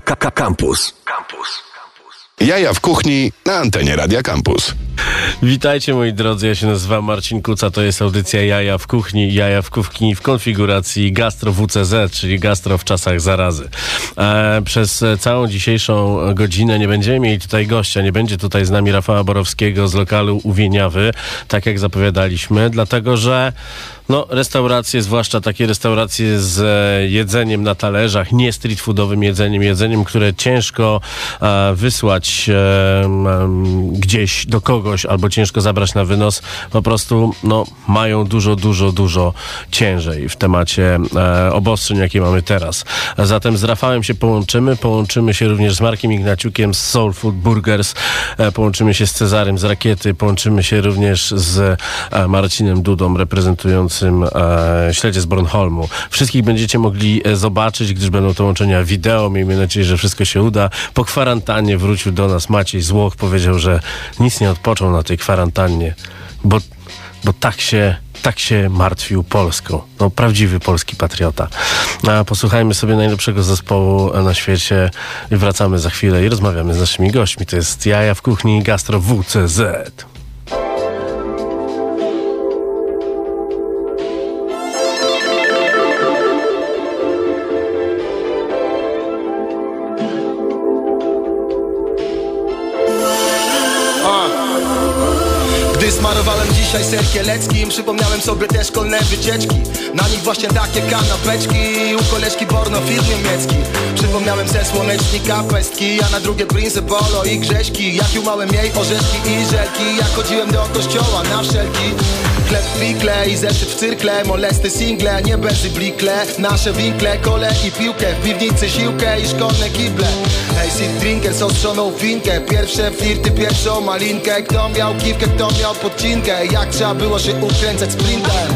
Campus. Campus. Jaja w kuchni na antenie Radia Campus. Witajcie moi drodzy, ja się nazywam Marcin Kuca, to jest audycja Jaja w kuchni, Jaja w kuchni w konfiguracji Gastro WCZ, czyli Gastro w czasach zarazy. E, przez całą dzisiejszą godzinę nie będziemy mieli tutaj gościa, nie będzie tutaj z nami Rafała Borowskiego z lokalu Uwieniawy, tak jak zapowiadaliśmy, dlatego że no, restauracje, zwłaszcza takie restauracje z e, jedzeniem na talerzach, nie street foodowym jedzeniem, jedzeniem, które ciężko e, wysłać e, gdzieś do kogoś albo ciężko zabrać na wynos, po prostu no, mają dużo, dużo, dużo ciężej w temacie e, obostrzeń, jakie mamy teraz. Zatem z Rafałem się połączymy, połączymy się również z Markiem Ignaciukiem z Soul Food Burgers, e, połączymy się z Cezarym z Rakiety, połączymy się również z e, Marcinem Dudą, reprezentującym e, śledzie z Bornholmu. Wszystkich będziecie mogli e, zobaczyć, gdyż będą to łączenia wideo. Miejmy nadzieję, że wszystko się uda. Po kwarantannie wrócił do nas Maciej Złoch. Powiedział, że nic nie odpoczął na tej kwarantannie, bo, bo tak się tak się martwił Polską. No, prawdziwy polski patriota. A posłuchajmy sobie najlepszego zespołu na świecie wracamy za chwilę i rozmawiamy z naszymi gośćmi. To jest Jaja w kuchni Gastro WCZ. Gdy smarowałem dzisiaj ser kieleckim Przypomniałem sobie te szkolne wycieczki. Na nich właśnie takie kanapeczki U koleżki Borno film niemiecki. Przypomniałem se słonecznika pestki A na drugie Prince Polo i Grześki. Jak umałem jej orzeszki i żelki. Jak chodziłem do kościoła na wszelki W pikle i zeszyt w cyrkle. Molesty single, nie benzy blikle Nasze winkle, kole i piłkę W piwnicy siłkę i szkolne kible. Hej, sit drinker z ostrzoną finkę Pierwsze flirty, pierwszą malinkę. Kto miał kiwkę, kto miał podcinkę. Jak trzeba było się ukręcać sprintem.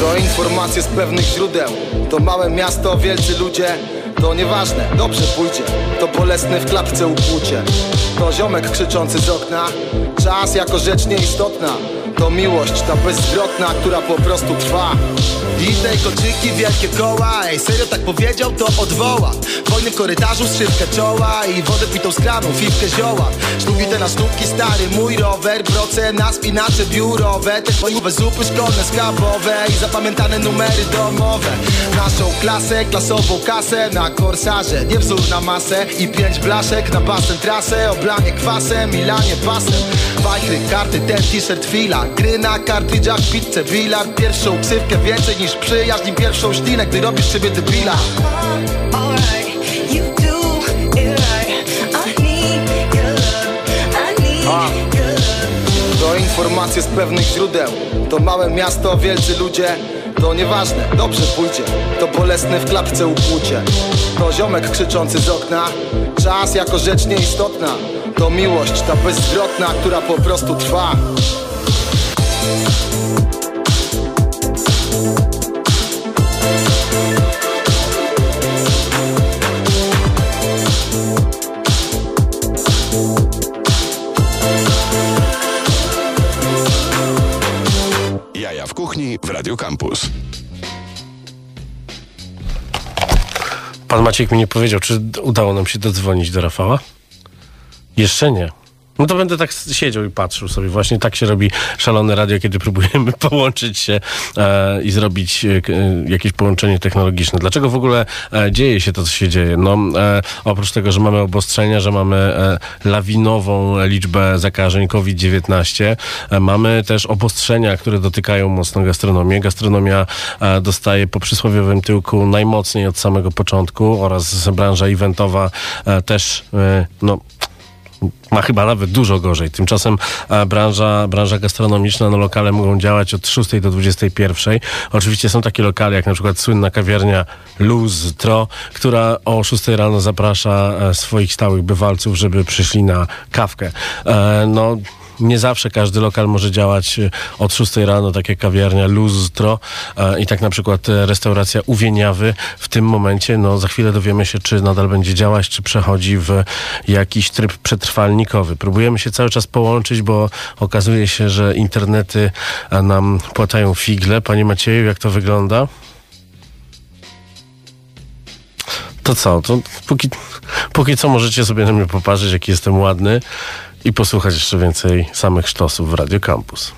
To informacje z pewnych źródeł. To małe miasto, wielcy ludzie To nieważne, dobrze pójdzie. To bolesne w klatce ukłucie. To ziomek krzyczący z okna. Czas jako rzecz nieistotna To miłość, ta bezzwrotna, która po prostu trwa. I tej koczyki, wielkie koła Ej, serio tak powiedział, to odwoła. Wojny w korytarzu, strzywkę czoła I wodę pitą z kranu, fifkę zioła. Sztuki te na sztuki, stary mój rower Broce na spinacze biurowe. Te twoje zupy szkolne, skabowe I zapamiętane numery domowe. Naszą klasę, klasową kasę Na korsarze, nie wzór na masę I pięć blaszek na basen trasę Oblanie kwasem, milanie pasem. Wajchry, karty, ten t-shirt, fila Gry na kartridżach, pizzę, bilar Pierwszą ksywkę więcej niż przyjaźń I pierwszą ślinę, gdy robisz siebie debila. To informacje z pewnych źródeł. To małe miasto, wielcy ludzie To nieważne, dobrze pójdzie. To bolesne w klatce ukłucie. To ziomek krzyczący z okna Czas jako rzecz nieistotna. To miłość, ta bezzwrotna, która po prostu trwa W Radio Campus. Pan Maciek mi nie powiedział, czy udało nam się dodzwonić do Rafała? Jeszcze nie. No to będę tak siedział i patrzył sobie. Właśnie tak się robi szalone radio, kiedy próbujemy połączyć się e, i zrobić e, e, jakieś połączenie technologiczne. Dlaczego w ogóle e, dzieje się to, co się dzieje? No, e, oprócz tego, że mamy obostrzenia, że mamy e, lawinową liczbę zakażeń COVID-19, e, mamy też obostrzenia, które dotykają mocno gastronomię. Gastronomia dostaje po przysłowiowym tyłku najmocniej od samego początku oraz branża eventowa też, no, ma chyba nawet dużo gorzej. Tymczasem e, branża, branża gastronomiczna, no lokale mogą działać od 6 do 21. Oczywiście są takie lokale, jak na przykład słynna kawiarnia Lustro, która o 6 rano zaprasza e, swoich stałych bywalców, żeby przyszli na kawkę. E, no nie zawsze każdy lokal może działać e, od 6 rano, tak jak kawiarnia Lustro e, i tak na przykład e, restauracja Uwieniawy w tym momencie, no za chwilę dowiemy się, czy nadal będzie działać, czy przechodzi w jakiś tryb przetrwalnikowy. Próbujemy się cały czas połączyć, bo okazuje się, że internety nam płatają figle. Panie Macieju, jak to wygląda? To co? To póki, póki co możecie sobie na mnie popatrzeć, jaki jestem ładny i posłuchać jeszcze więcej samych sztosów w Radio Campus.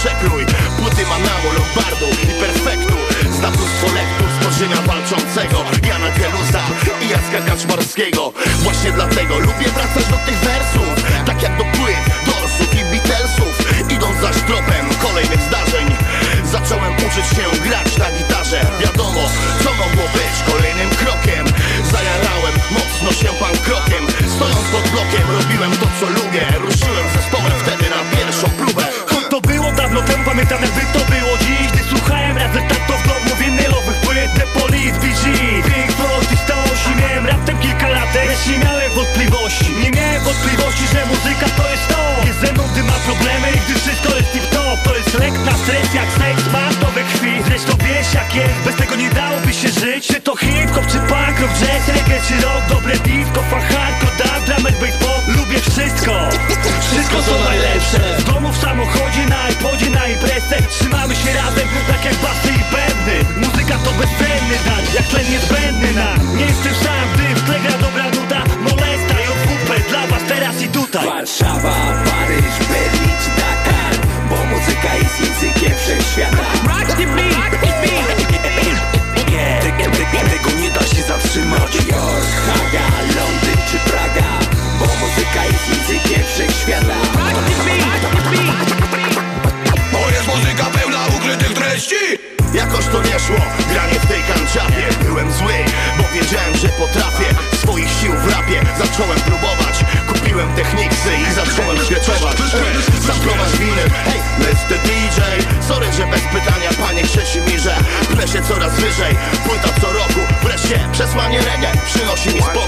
Przekrój. Płyty Manamu, Lombardu i Perfektu. Zna mnóstwo lektur z walczącego. Jana Gelusa i Jacka Kaczmarskiego. Właśnie dlatego lubię wracać do tych wersów. Tak jak do płyt, Dorsów i Beatlesów. Idąc zaś tropem kolejnych zdarzeń. Zacząłem uczyć się grać na gitarze. Wiadomo, co mogło być kolejnym krokiem. Zajarałem mocno się pan krokiem. Stojąc pod blokiem robiłem to co lubię. Ruszyłem zespołem wtedy na pierwszą próbę pamiętam jakby to było dziś Gdy słuchałem razem tato w domu winylowych płyt The Police, BG, i Stones I miałem raptem kilka lat, lecz nie miałem wątpliwości. Nie miałem wątpliwości, że muzyka to jest to. Jest ze mną, gdy ma problemy i gdy wszystko jest tip-top. To jest lek na stres jak seks, mam to we krwi. Zresztą wiesz jak jest, bez tego nie dałoby się żyć. Czy to hip-hop, czy punk, rock, jazz, reggae, czy rock. Dobre disco, fan, wszystko co najlepsze. W domu, w samochodzie, na iPodzie, na imprezę Trzymamy się razem, tak jak basy i bębny. Muzyka to bezcenny dar, jak tlen niezbędny nam Nie jestem sam, gdy w tle gra dobra nuta. Molesta i OWP dla was teraz i tutaj. Warszawa, Paryż, nie szło, granie w tej kanciapie. Byłem zły, bo wiedziałem, że potrafię. Swoich sił w rapie zacząłem próbować. Kupiłem techniksy i zacząłem skreczować. Samplować winy, hej, Mr. DJ Sorry, że bez pytania, panie Krzesimierze Plesie coraz wyżej, płyta co roku Wreszcie przesłanie reggae przynosi mi spokój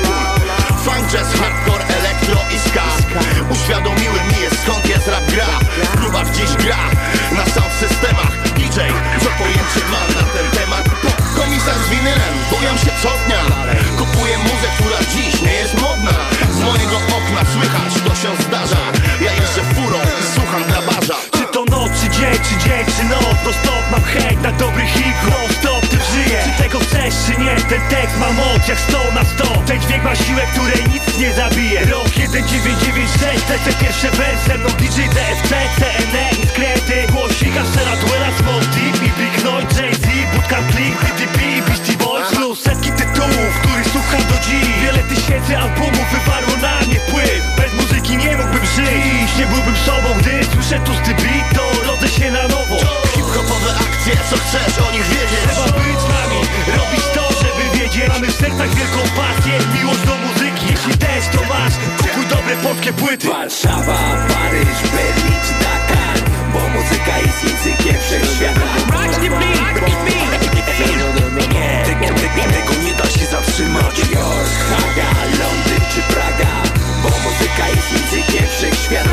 czy nie? Ten tekst ma moc jak 100 na 100 Ten dźwięk ma siłę, której nic nie zabije. Rok 1996, lecę pierwsze wersy No DJ DFC, CNE i skręty. Głosika, Sera, Duela, Small Deep i Big Noise, Jay-Z Bootcamp Click, DDP i Beastie Boys. Plus setki tytułów, słucham do dziś Wiele tysięcy albumów wywarło na mnie wpływ Bez muzyki nie mógłbym żyć Nie byłbym sobą, gdy słyszę tu beat To rodzę się na nowo Hip-hopowe akcje, co chcesz o nich wiedzieć Trzeba być z nami, robić to, żeby wiedzieć Mamy w sercach wielką pasję, miłość do muzyki Jeśli też to masz, kupuj dobre polskie płyty Warszawa, Paryż, Berlin czy Dakar Bo muzyka jest językiem wszechświata Nie, te- te- te- tego nie da się zatrzymać. York, Haga, Londyn czy Praga Bo muzyka jest językiem wszechświata.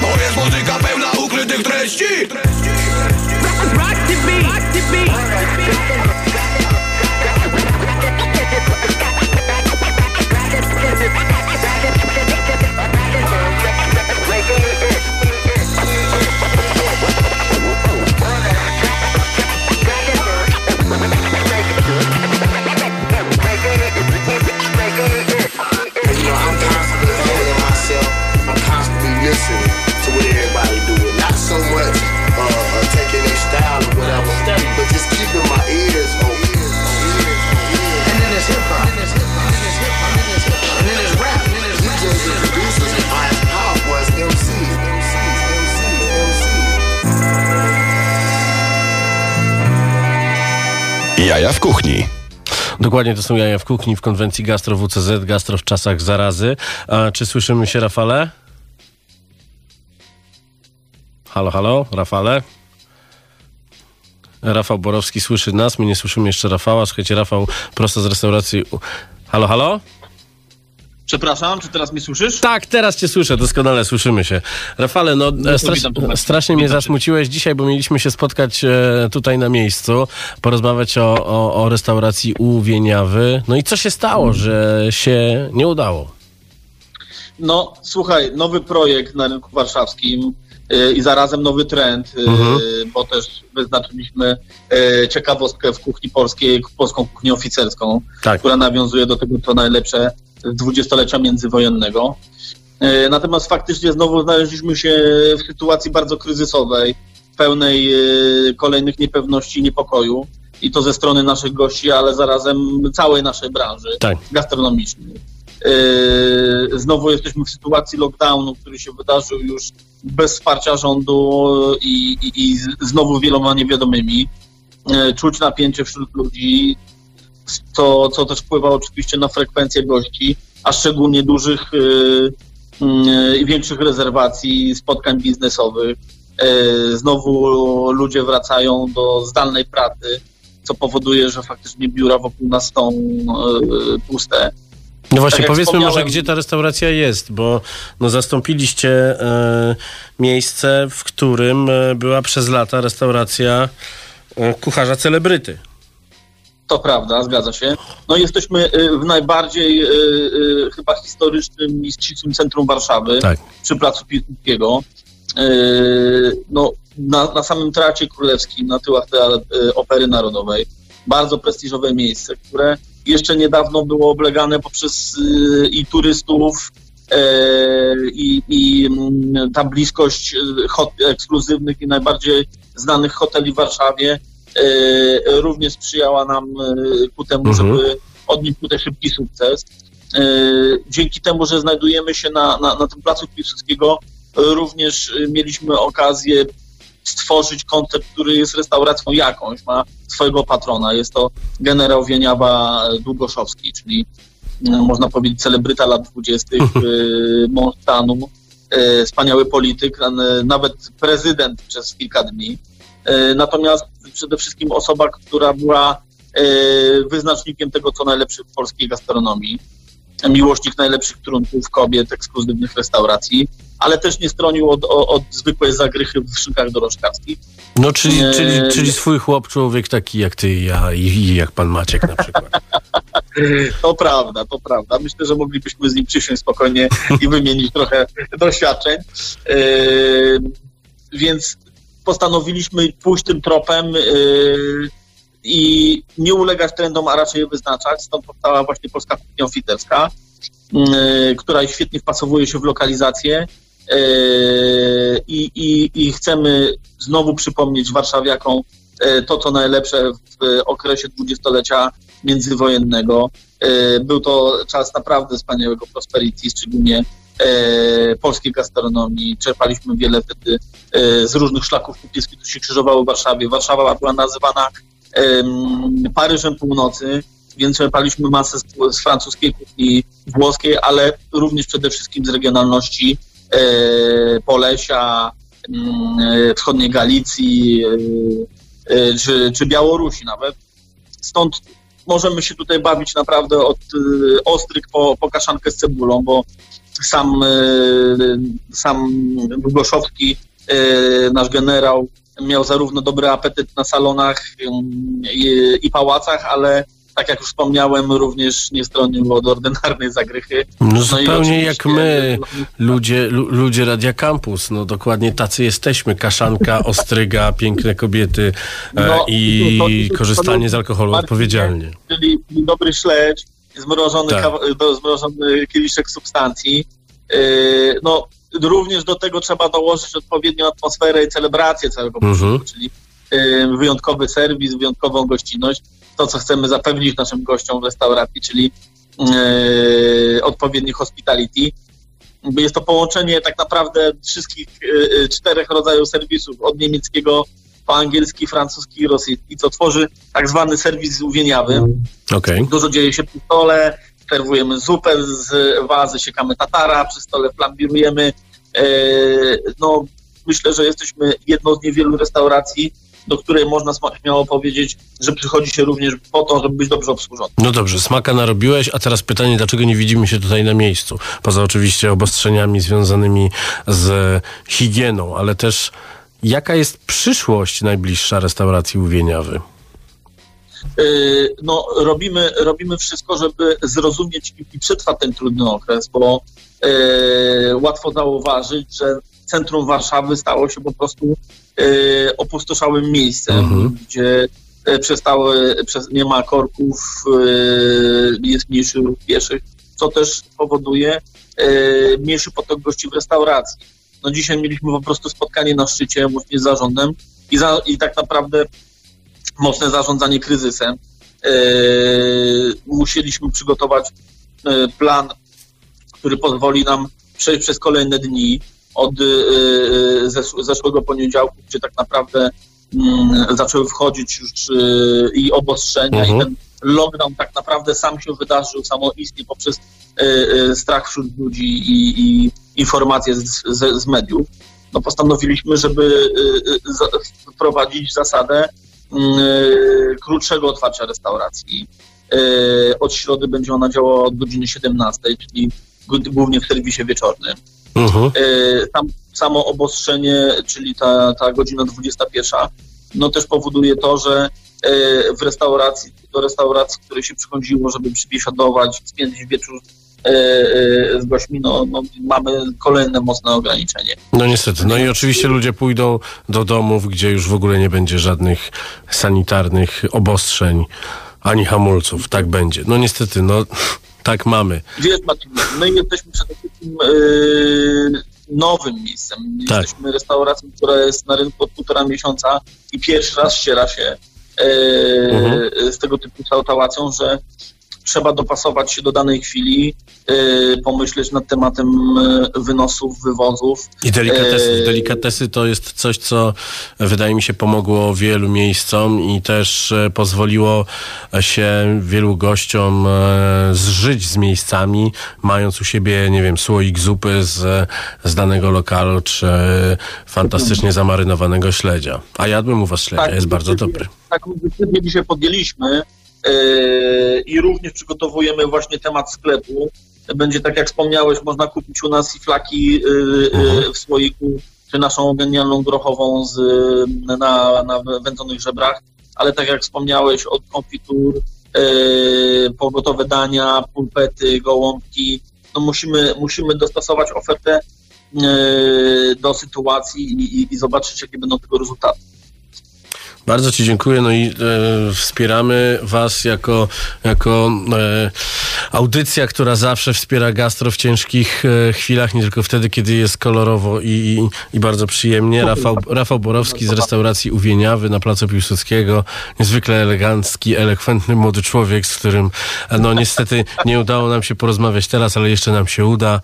To jest muzyka pełna ukrytych treści. Know, I'm constantly hating myself. I'm constantly Jaja w kuchni. Dokładnie to są jaja w kuchni w konwencji Gastro WCZ, Gastro w czasach zarazy. A czy słyszymy się, Rafale? Halo, halo, Rafale? Rafał Borowski słyszy nas, my nie słyszymy jeszcze Rafała. Słuchajcie, Rafał prosto z restauracji. Halo, halo? Przepraszam, czy teraz mnie słyszysz? Tak, teraz cię słyszę, doskonale słyszymy się. Rafale, no, e, strasz, witam, strasznie mnie Witam cię. zasmuciłeś dzisiaj, bo mieliśmy się spotkać e, tutaj na miejscu, porozmawiać o, o, o restauracji u Wieniawy. No i co się stało, że się nie udało? No, słuchaj, nowy projekt na rynku warszawskim y, i zarazem nowy trend, y, Mhm. bo też wyznaczyliśmy y, ciekawostkę w kuchni polskiej, polską kuchnię oficerską, Tak. która nawiązuje do tego, co najlepsze dwudziestolecia międzywojennego. Y, Natomiast faktycznie znowu znaleźliśmy się w sytuacji bardzo kryzysowej, pełnej y, kolejnych niepewności i niepokoju. I to ze strony naszych gości, ale zarazem całej naszej branży Tak. gastronomicznej. Yy, Znowu jesteśmy w sytuacji lockdownu, który się wydarzył już bez wsparcia rządu i, i, i znowu wieloma niewiadomymi. Czuć napięcie wśród ludzi, co, co też wpływa oczywiście na frekwencję gości, a szczególnie dużych yy, yy, i większych rezerwacji, spotkań biznesowych. Znowu ludzie wracają do zdalnej pracy, co powoduje, że faktycznie biura wokół nas są puste. No właśnie, Tak powiedzmy może, gdzie ta restauracja jest, bo no, zastąpiliście e, miejsce, w którym e, była przez lata restauracja e, kucharza celebryty. To prawda, zgadza się. No jesteśmy y, w najbardziej y, y, chyba historycznym i ścisłym centrum Warszawy, Tak. przy Placu Piłsudskiego. Y, No, na, na samym Teatrze Królewskim, na tyłach te, y, Opery Narodowej. Bardzo prestiżowe miejsce, które jeszcze niedawno było oblegane poprzez y, i turystów, y, i, i mm, ta bliskość hot, ekskluzywnych i najbardziej znanych hoteli w Warszawie e, również sprzyjała nam e, ku temu, Mhm. żeby odnieść tutaj szybki sukces. E, Dzięki temu, że znajdujemy się na, na, na tym placu Piłsudskiego, e, również e, mieliśmy okazję stworzyć koncept, który jest restauracją jakąś, ma swojego patrona. Jest to generał Wieniawa Długoszowski, czyli e, można powiedzieć celebryta lat 20. e, mąż stanu, e, wspaniały polityk, e, nawet prezydent przez kilka dni. E, Natomiast przede wszystkim osoba, która była e, wyznacznikiem tego, co najlepsze w polskiej gastronomii. Miłośnik najlepszych trunków, kobiet, ekskluzywnych restauracji, ale też nie stronił od, od, od zwykłej zagrychy w szynkach dorożkarskich. No, czyli, Nie. czyli, czyli swój chłop, człowiek taki jak ty i ja i, jak pan Maciek na przykład. To prawda, to prawda. Myślę, że moglibyśmy z nim przysiąść spokojnie i wymienić trochę doświadczeń. Yy, więc postanowiliśmy pójść tym tropem yy, i nie ulegać trendom, a raczej je wyznaczać. Stąd powstała właśnie polska kuchnia oficerska, yy, która świetnie wpasowuje się w lokalizację. Yy, I, i, I chcemy znowu przypomnieć warszawiakom to, co najlepsze w okresie dwudziestolecia międzywojennego. Był to czas naprawdę wspaniałego prosperity, szczególnie polskiej gastronomii. Czerpaliśmy wiele wtedy z różnych szlaków kupieskich, które się krzyżowały w Warszawie. Warszawa była nazywana em, Paryżem Północy, więc czerpaliśmy masę z, francuskiej kuchni włoskiej, ale również przede wszystkim z regionalności e, Polesia, e, wschodniej Galicji e, e, czy, czy Białorusi nawet. Stąd możemy się tutaj bawić naprawdę od ostryg po, po kaszankę z cebulą, bo sam, sam Długoszowski, nasz generał, miał zarówno dobry apetyt na salonach i, pałacach, ale tak jak już wspomniałem, również nie stronił od ordynarnej zagrychy. No i zupełnie jak my, ludzie, lu, ludzie Radia Campus. No dokładnie tacy jesteśmy. Kaszanka, ostryga, piękne kobiety e, No, i to- to- to- korzystanie z alkoholu odpowiedzialnie. czyli dobry śledź, zmrożony, Tak. kawa- zmrożony kieliszek substancji. Yy, no, również do tego trzeba dołożyć odpowiednią atmosferę i celebrację całego Mhm. czyli wyjątkowy serwis, wyjątkową gościnność, to co chcemy zapewnić naszym gościom w restauracji, czyli odpowiedni hospitality. Jest to połączenie tak naprawdę wszystkich y, y, czterech rodzajów serwisów, od niemieckiego po angielski, francuski i rosyjski, co tworzy tak zwany serwis uwieniawy. Okej. Dużo dzieje się przy stole, serwujemy zupę z wazy, siekamy tatara, przy stole flambirujemy. E, no, myślę, że jesteśmy jedną z niewielu restauracji, do której można śmiało powiedzieć, że przychodzi się również po to, żeby być dobrze obsłużony. No dobrze, smaka narobiłeś, a teraz pytanie, dlaczego nie widzimy się tutaj na miejscu? Poza oczywiście obostrzeniami związanymi z higieną, ale też jaka jest przyszłość najbliższa restauracji Uwieniawy? Yy, no, robimy, robimy wszystko, żeby zrozumieć i- przetrwać ten trudny okres, bo łatwo zauważyć, że centrum Warszawy stało się po prostu yy, opustoszałym miejscem, Mhm. gdzie yy, przestały, przez, nie ma korków, jest mniejszy ruch pieszych, co też powoduje mniejszy potok gości w restauracji. No dzisiaj mieliśmy po prostu spotkanie na szczycie łącznie z zarządem i, za, i tak naprawdę mocne zarządzanie kryzysem. Musieliśmy przygotować plan, który pozwoli nam przejść przez kolejne dni od yy, zesz- zeszłego poniedziałku, gdzie tak naprawdę mm, zaczęły wchodzić już yy, i obostrzenia Mhm. i ten lockdown tak naprawdę sam się wydarzył samoistnie poprzez strach wśród ludzi i, i informacje z, z, z mediów. No postanowiliśmy, żeby wprowadzić zasadę yy, krótszego otwarcia restauracji. Od środy będzie ona działała od godziny 17, czyli głównie w serwisie wieczornym. Mhm. Yy, Tam samo obostrzenie, czyli ta, ta godzina 21, no też powoduje to, że yy, w restauracji, do restauracji, której się przychodziło, żeby przybiesiadować, spędzić wieczór yy, z gośćmi, no, no mamy kolejne mocne ograniczenie. No niestety. No i oczywiście ludzie pójdą do domów, gdzie już w ogóle nie będzie żadnych sanitarnych obostrzeń ani hamulców. Tak będzie. No niestety, no tak mamy. Wiesz, Marcin, my jesteśmy przede wszystkim yy, nowym miejscem. Tak. Jesteśmy restauracją, która jest na rynku od półtora miesiąca i pierwszy raz ściera się yy, Mhm. z tego typu sautałacją, że trzeba dopasować się do danej chwili, yy, pomyśleć nad tematem yy, wynosów, wywozów. I delikatesy. Eee, Delikatesy to jest coś, co wydaje mi się pomogło wielu miejscom i też e, pozwoliło się wielu gościom e, zżyć z miejscami, mając u siebie, nie wiem, słoik zupy z, z danego lokalu, czy fantastycznie zamarynowanego śledzia. A jadłem u was śledzia, jest bardzo dobry. Taką decyzję dzisiaj podjęliśmy i również przygotowujemy właśnie temat sklepu. Będzie tak jak wspomniałeś, można kupić u nas i flaki yy, yy, Mhm. w słoiku, czy naszą genialną grochową z, yy, na, na wędzonych żebrach, ale tak jak wspomniałeś, od konfitur, yy, po gotowe dania, pulpety, gołąbki, no musimy, musimy dostosować ofertę yy, do sytuacji i, i, i zobaczyć, jakie będą tego rezultaty. Bardzo Ci dziękuję. No i e, wspieramy Was jako, jako e, audycja, która zawsze wspiera gastro w ciężkich e, chwilach, nie tylko wtedy, kiedy jest kolorowo i, i, i bardzo przyjemnie. Rafał, Rafał Borowski z restauracji Uwieniawy na Placu Piłsudskiego. Niezwykle elegancki, elokwentny młody człowiek, z którym e, no niestety nie udało nam się porozmawiać teraz, ale jeszcze nam się uda.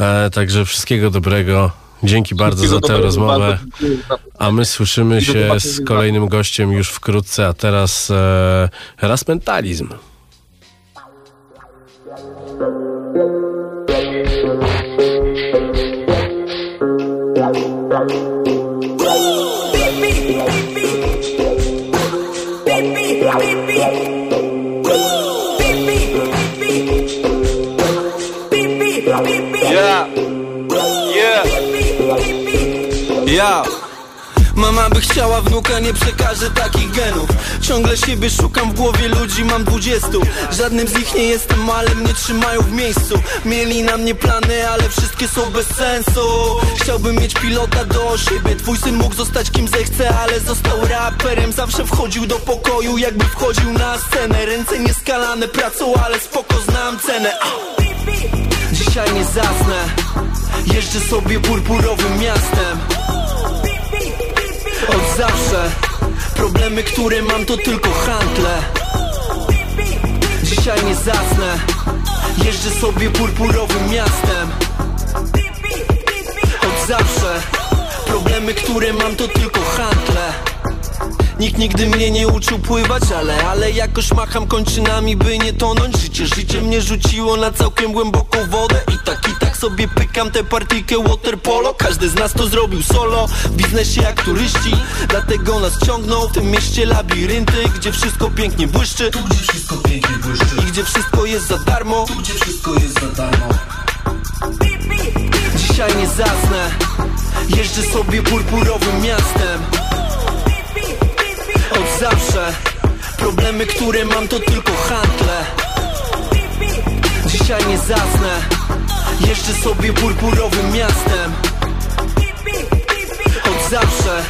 E, także wszystkiego dobrego. Dzięki bardzo za tę rozmowę. A my słyszymy się z kolejnym gościem już wkrótce, a teraz e, raz mentalizm. Yeah. Ja. Mama by chciała wnuka, nie przekażę takich genów. Ciągle siebie szukam w głowie ludzi, mam dwudziestu. Żadnym z nich nie jestem, ale mnie trzymają w miejscu. Mieli na mnie plany, ale wszystkie są bez sensu. Chciałbym mieć pilota do siebie. Twój syn mógł zostać kim zechce, ale został raperem. Zawsze wchodził do pokoju, jakby wchodził na scenę. Ręce nieskalane pracą, ale spoko znam cenę. Dzisiaj nie zasnę. Jeżdżę sobie purpurowym miastem Od zawsze. Problemy, które mam to tylko handle. Dzisiaj nie zasnę. Jeżdżę sobie purpurowym miastem. Od zawsze. Problemy, które mam to tylko handle Nikt nigdy mnie nie uczył pływać, ale, ale jakoś macham kończynami, by nie tonąć Życie, życie mnie rzuciło na całkiem głęboką wodę. I tak, i tak sobie pykam tę partyjkę waterpolo Każdy z nas to zrobił solo, w biznesie jak turyści. Dlatego nas ciągną w tym mieście labirynty Gdzie wszystko pięknie błyszczy. Tu gdzie wszystko pięknie błyszczy. I gdzie wszystko jest za darmo. Tu gdzie wszystko jest za darmo. Dzisiaj nie zasnę Jeżdżę sobie purpurowym miastem Od zawsze. Problemy, które mam to tylko handle. Dzisiaj nie zasnę. Jeżdżę sobie purpurowym miastem. Od zawsze.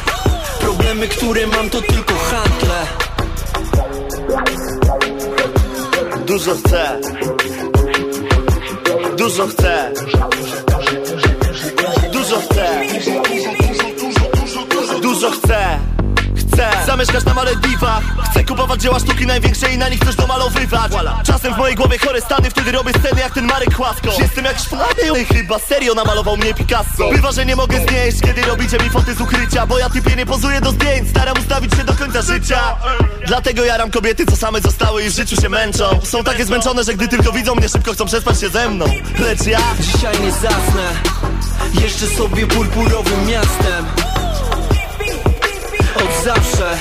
Problemy, które mam to tylko handle. Dużo chcę. Dużo chcę. Dużo chcę. Dużo chcę Chcę zamieszkać na Malediwach Chcę kupować dzieła sztuki największe i na nich coś domalowywać. Czasem w mojej głowie chore stany Wtedy robię sceny jak ten Marek Chłasko Jestem jak szplany Chyba serio namalował mnie Picasso. Bywa, że nie mogę znieść Kiedy robicie mi foty z ukrycia Bo ja typie nie pozuję do zdjęć Staram ustawić się do końca życia. Dlatego jaram kobiety, co same zostały i w życiu się męczą. Są takie zmęczone, że gdy tylko widzą mnie Szybko chcą przespać się ze mną. Lecz ja Dzisiaj nie zasnę Jeszcze sobie purpurowym miastem Od zawsze.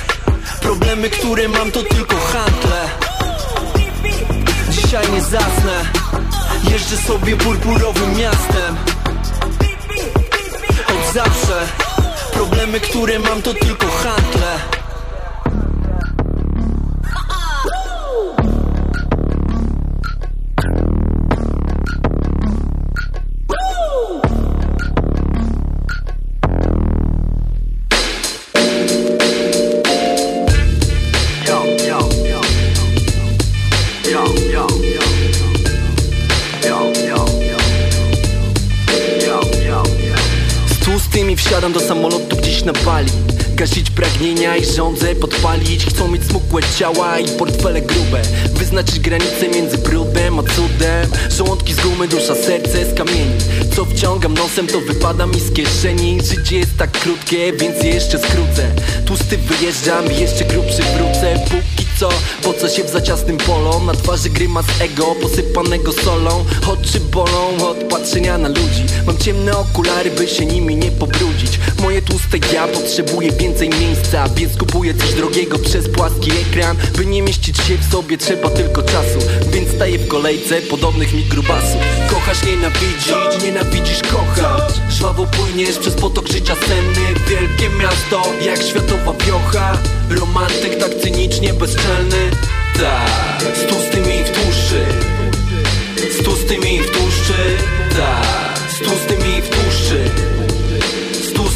Problemy, które mam to tylko handle. Dzisiaj nie zasnę. Jeżdżę sobie purpurowym miastem. Od zawsze. Problemy, które mam to tylko handle ciała i portfele grube. Wyznaczyć granice między brudem a cudem. Żołądki z gumy, dusza, serce z kamieni. Co wciągam nosem to wypada mi z kieszeni. Życie jest tak krótkie, więc je jeszcze skrócę. Tłusty wyjeżdżam jeszcze grubszy wrócę. Póki co, po co się w zaciasnym polo Na twarzy grymas ego, posypanego solą. Oczy bolą? Od patrzenia na ludzi. Mam ciemne okulary, by się nimi nie pobrudzić. Moje tłuste ja potrzebuje więcej miejsca Więc kupuję coś drogiego przez płaski ekran. By nie mieścić się w sobie trzeba tylko czasu. Więc staję w kolejce podobnych mi grubasów. Kochasz, nienawidzić, nienawidzisz, kochać Żwawo płyniesz przez potok życia senny. Wielkie miasto, jak światowa wiocha Romantyk tak cynicznie bezczelny. Tak, z tłustymi w tłuszczy Z tłustymi w tłuszczy Tak, z tłustymi w tłuszczy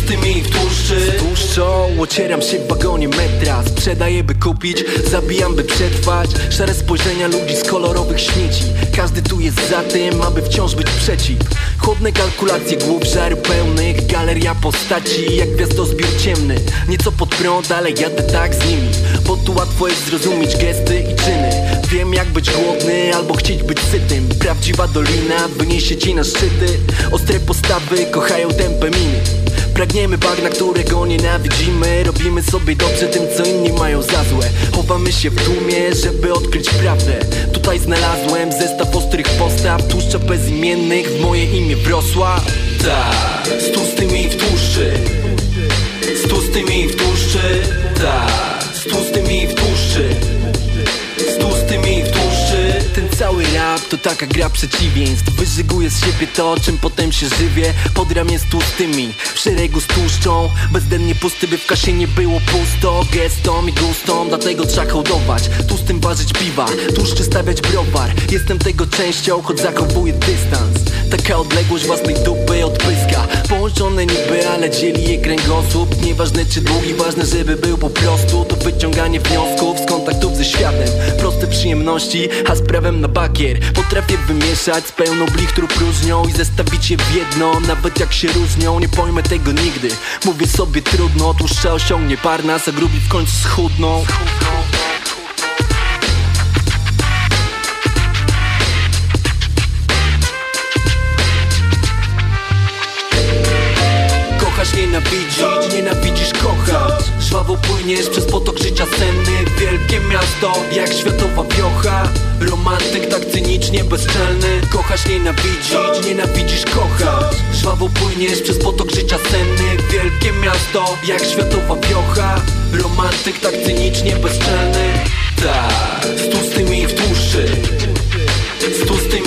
z tłustymi w tłuszczy. Z tłuszczą ocieram się w wagonie metra. Sprzedaję by kupić, zabijam by przetrwać. Szare spojrzenia ludzi z kolorowych śmieci. Każdy tu jest za tym, aby wciąż być przeciw. Chłodne kalkulacje głów żaru pełnych. Galeria postaci jak gwiazdozbiór ciemny. Nieco pod prąd, ale jadę tak z nimi. Bo tu łatwo jest zrozumieć gesty i czyny. Wiem jak być głodny albo chcieć być sytym. Prawdziwa dolina wyniesie ci na szczyty. Ostre postawy kochają tępe miny Pragniemy bagna, którego nienawidzimy. Robimy sobie dobrze tym, co inni mają za złe. Chowamy się w tłumie, żeby odkryć prawdę. Tutaj znalazłem zestaw ostrych postaw Tłuszcza bezimiennych. W moje imię wrosła Tak, z tłustymi w tłuszczy. Z tłustymi w tłuszczy. Tak, z tłustymi w tłuszczy to taka gra przeciwieństw. Wyżyguję z siebie to, czym potem się żywię. Pod ramię z tłustymi, w szeregu z tłuszczą. Bezdennie pusty, by w kasie nie było pusto. Gestom i gustom, dlatego trzeba hołdować. Tłustym ważyć piwa, tłuszczy stawiać browar. Jestem tego częścią, choć zachowuję dystans Taka odległość własnej dupy od pyska. Połączone niby, ale dzieli je kręgosłup. Nieważne czy długi, ważne żeby był po prostu. To wyciąganie wniosków z kontaktów ze światem. Proste przyjemności, a z prawem na bakier. Potrafię wymieszać z pełną blichtru próżnią I zestawić je w jedno, nawet jak się różnią. Nie pojmę tego nigdy, mówię sobie trudno Tłuszcza osiągnie parnas, a grubi w końcu schudną nienawidzić, nienawidzisz, kochać. Żwawo płyniesz przez potok życia senny. Wielkie miasto, jak światowa wiocha. Romantyk tak cynicznie bezczelny. Kochasz, nienawidzić, nienawidzisz, kochać. Żwawo płyniesz przez potok życia senny. Wielkie miasto, jak światowa wiocha. Romantyk tak cynicznie bezczelny. Tak, z tłustymi w tłuszczy. Z tłustymi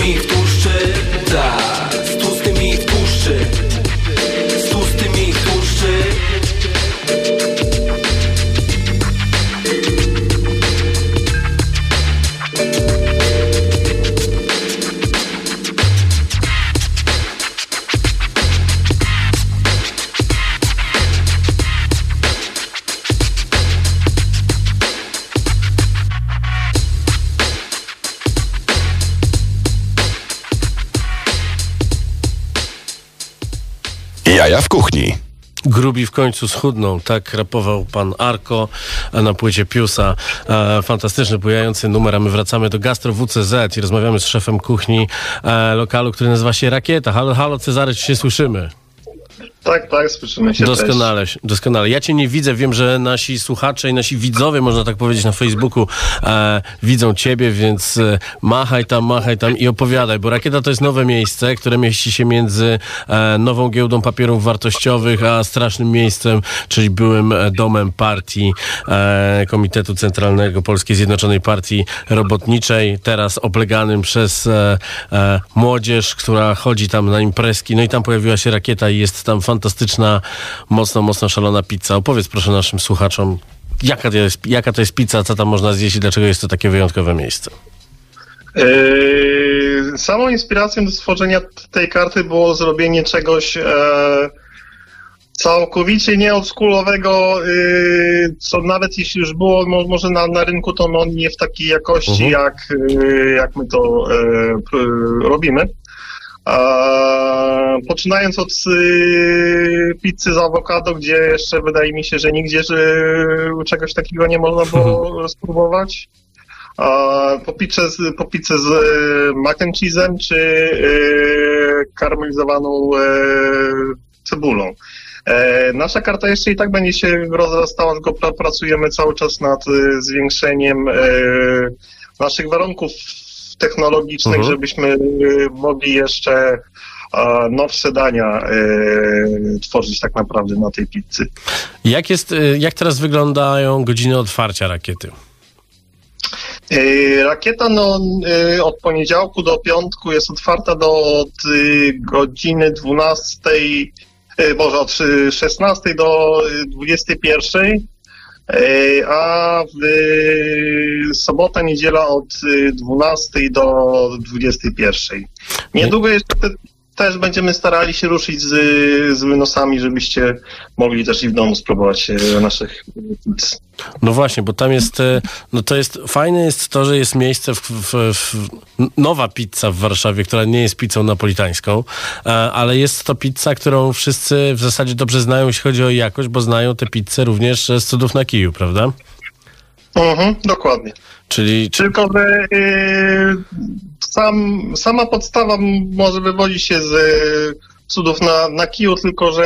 W kuchni. Grubi w końcu schudną, tak rapował pan Arko na płycie Piusa. E, fantastyczny, bujający numer, a my wracamy do Gastro WCZ i rozmawiamy z szefem kuchni e, lokalu, który nazywa się Rakieta. Halo, halo Cezary, czy się słyszymy? Tak, tak, słyszymy się Doskonale, doskonale. Ja cię nie widzę, wiem, że nasi słuchacze i nasi widzowie, można tak powiedzieć, na Facebooku e, widzą ciebie, więc e, machaj tam, machaj tam i opowiadaj, bo Rakieta to jest nowe miejsce, które mieści się między e, nową giełdą papierów wartościowych, a strasznym miejscem, czyli byłym e, domem partii e, Komitetu Centralnego Polskiej Zjednoczonej Partii Robotniczej, teraz obleganym przez e, młodzież, która chodzi tam na imprezki, no i tam pojawiła się Rakieta i jest tam fantastyczna, mocno, mocno szalona pizza. Opowiedz proszę naszym słuchaczom, jaka to jest, jaka to jest pizza, co tam można zjeść i dlaczego jest to takie wyjątkowe miejsce. Yy, samą inspiracją do stworzenia tej karty było zrobienie czegoś e, całkowicie nieoldschoolowego, yy, co nawet jeśli już było mo, może na, na rynku, to no nie w takiej jakości, Mhm. jak, yy, jak my to e, robimy. A, poczynając od y, pizzy z awokado, gdzie jeszcze wydaje mi się, że nigdzie że czegoś takiego nie można było spróbować. Po, pizzę z, po pizzę z y, mac and cheese'em czy y, karmelizowaną cebulą. E, nasza karta jeszcze i tak będzie się rozrastała, tylko pra, pracujemy cały czas nad zwiększeniem naszych warunków technologicznych, Mhm. żebyśmy mogli jeszcze nowsze dania y, tworzyć tak naprawdę na tej pizzy. Jak, jest, y, jak teraz wyglądają godziny otwarcia rakiety? Y, Rakieta no, od poniedziałku do piątku jest otwarta do od, godziny 12, y, może od y, 16 do y, 21, y, a w sobota, niedziela od y, 12 do 21. Niedługo jeszcze też będziemy starali się ruszyć z, z wynosami, żebyście mogli też i w domu spróbować y, naszych pizz. No właśnie, bo tam jest, e, no to jest, fajne jest to, że jest miejsce, w, w, w, nowa pizza w Warszawie, która nie jest pizzą napolitańską, e, ale jest to pizza, którą wszyscy w zasadzie dobrze znają, jeśli chodzi o jakość, bo znają tę pizzę również z cudów na kiju, prawda? Mhm, dokładnie. Czyli, czy, Tylko, że y, sam, sama podstawa może wywodzi się z cudów na, na kiju, tylko że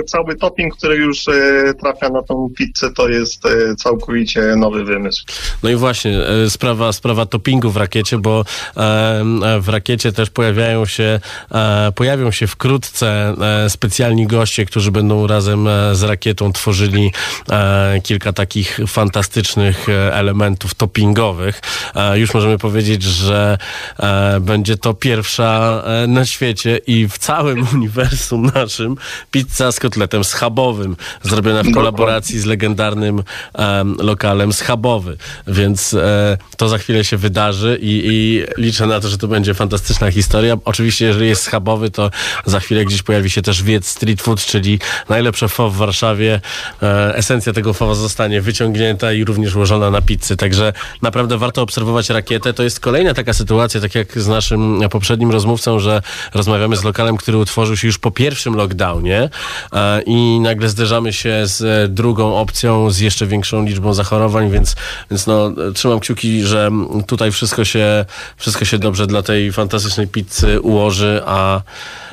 y, cały topping, który już y, trafia na tą pizzę, to jest y, całkowicie nowy wymysł. no i właśnie, e, sprawa, sprawa toppingu w rakiecie, bo e, e, w rakiecie też pojawiają się, e, pojawią się wkrótce e, specjalni goście, którzy będą razem e, z rakietą tworzyli e, kilka takich fantastycznych e, elementów toppingowych. E, już możemy powiedzieć, że e, będzie to pierwsza e, na świecie i w całym całym uniwersum naszym pizza z kotletem schabowym, zrobiona w kolaboracji z legendarnym em, lokalem Schabowy. Więc e, to za chwilę się wydarzy i, i liczę na to, że to będzie fantastyczna historia. Oczywiście, jeżeli jest schabowy, to za chwilę gdzieś pojawi się też Wiec Street Food, czyli najlepsze fo w Warszawie. E, esencja tego fowa zostanie wyciągnięta i również ułożona na pizzy. Także naprawdę warto obserwować rakietę. To jest kolejna taka sytuacja, tak jak z naszym poprzednim rozmówcą, że rozmawiamy z lokalem, który utworzył się już po pierwszym lockdownie e, i nagle zderzamy się z drugą opcją, z jeszcze większą liczbą zachorowań, więc, więc no, trzymam kciuki, że tutaj wszystko się, wszystko się dobrze dla tej fantastycznej pizzy ułoży, a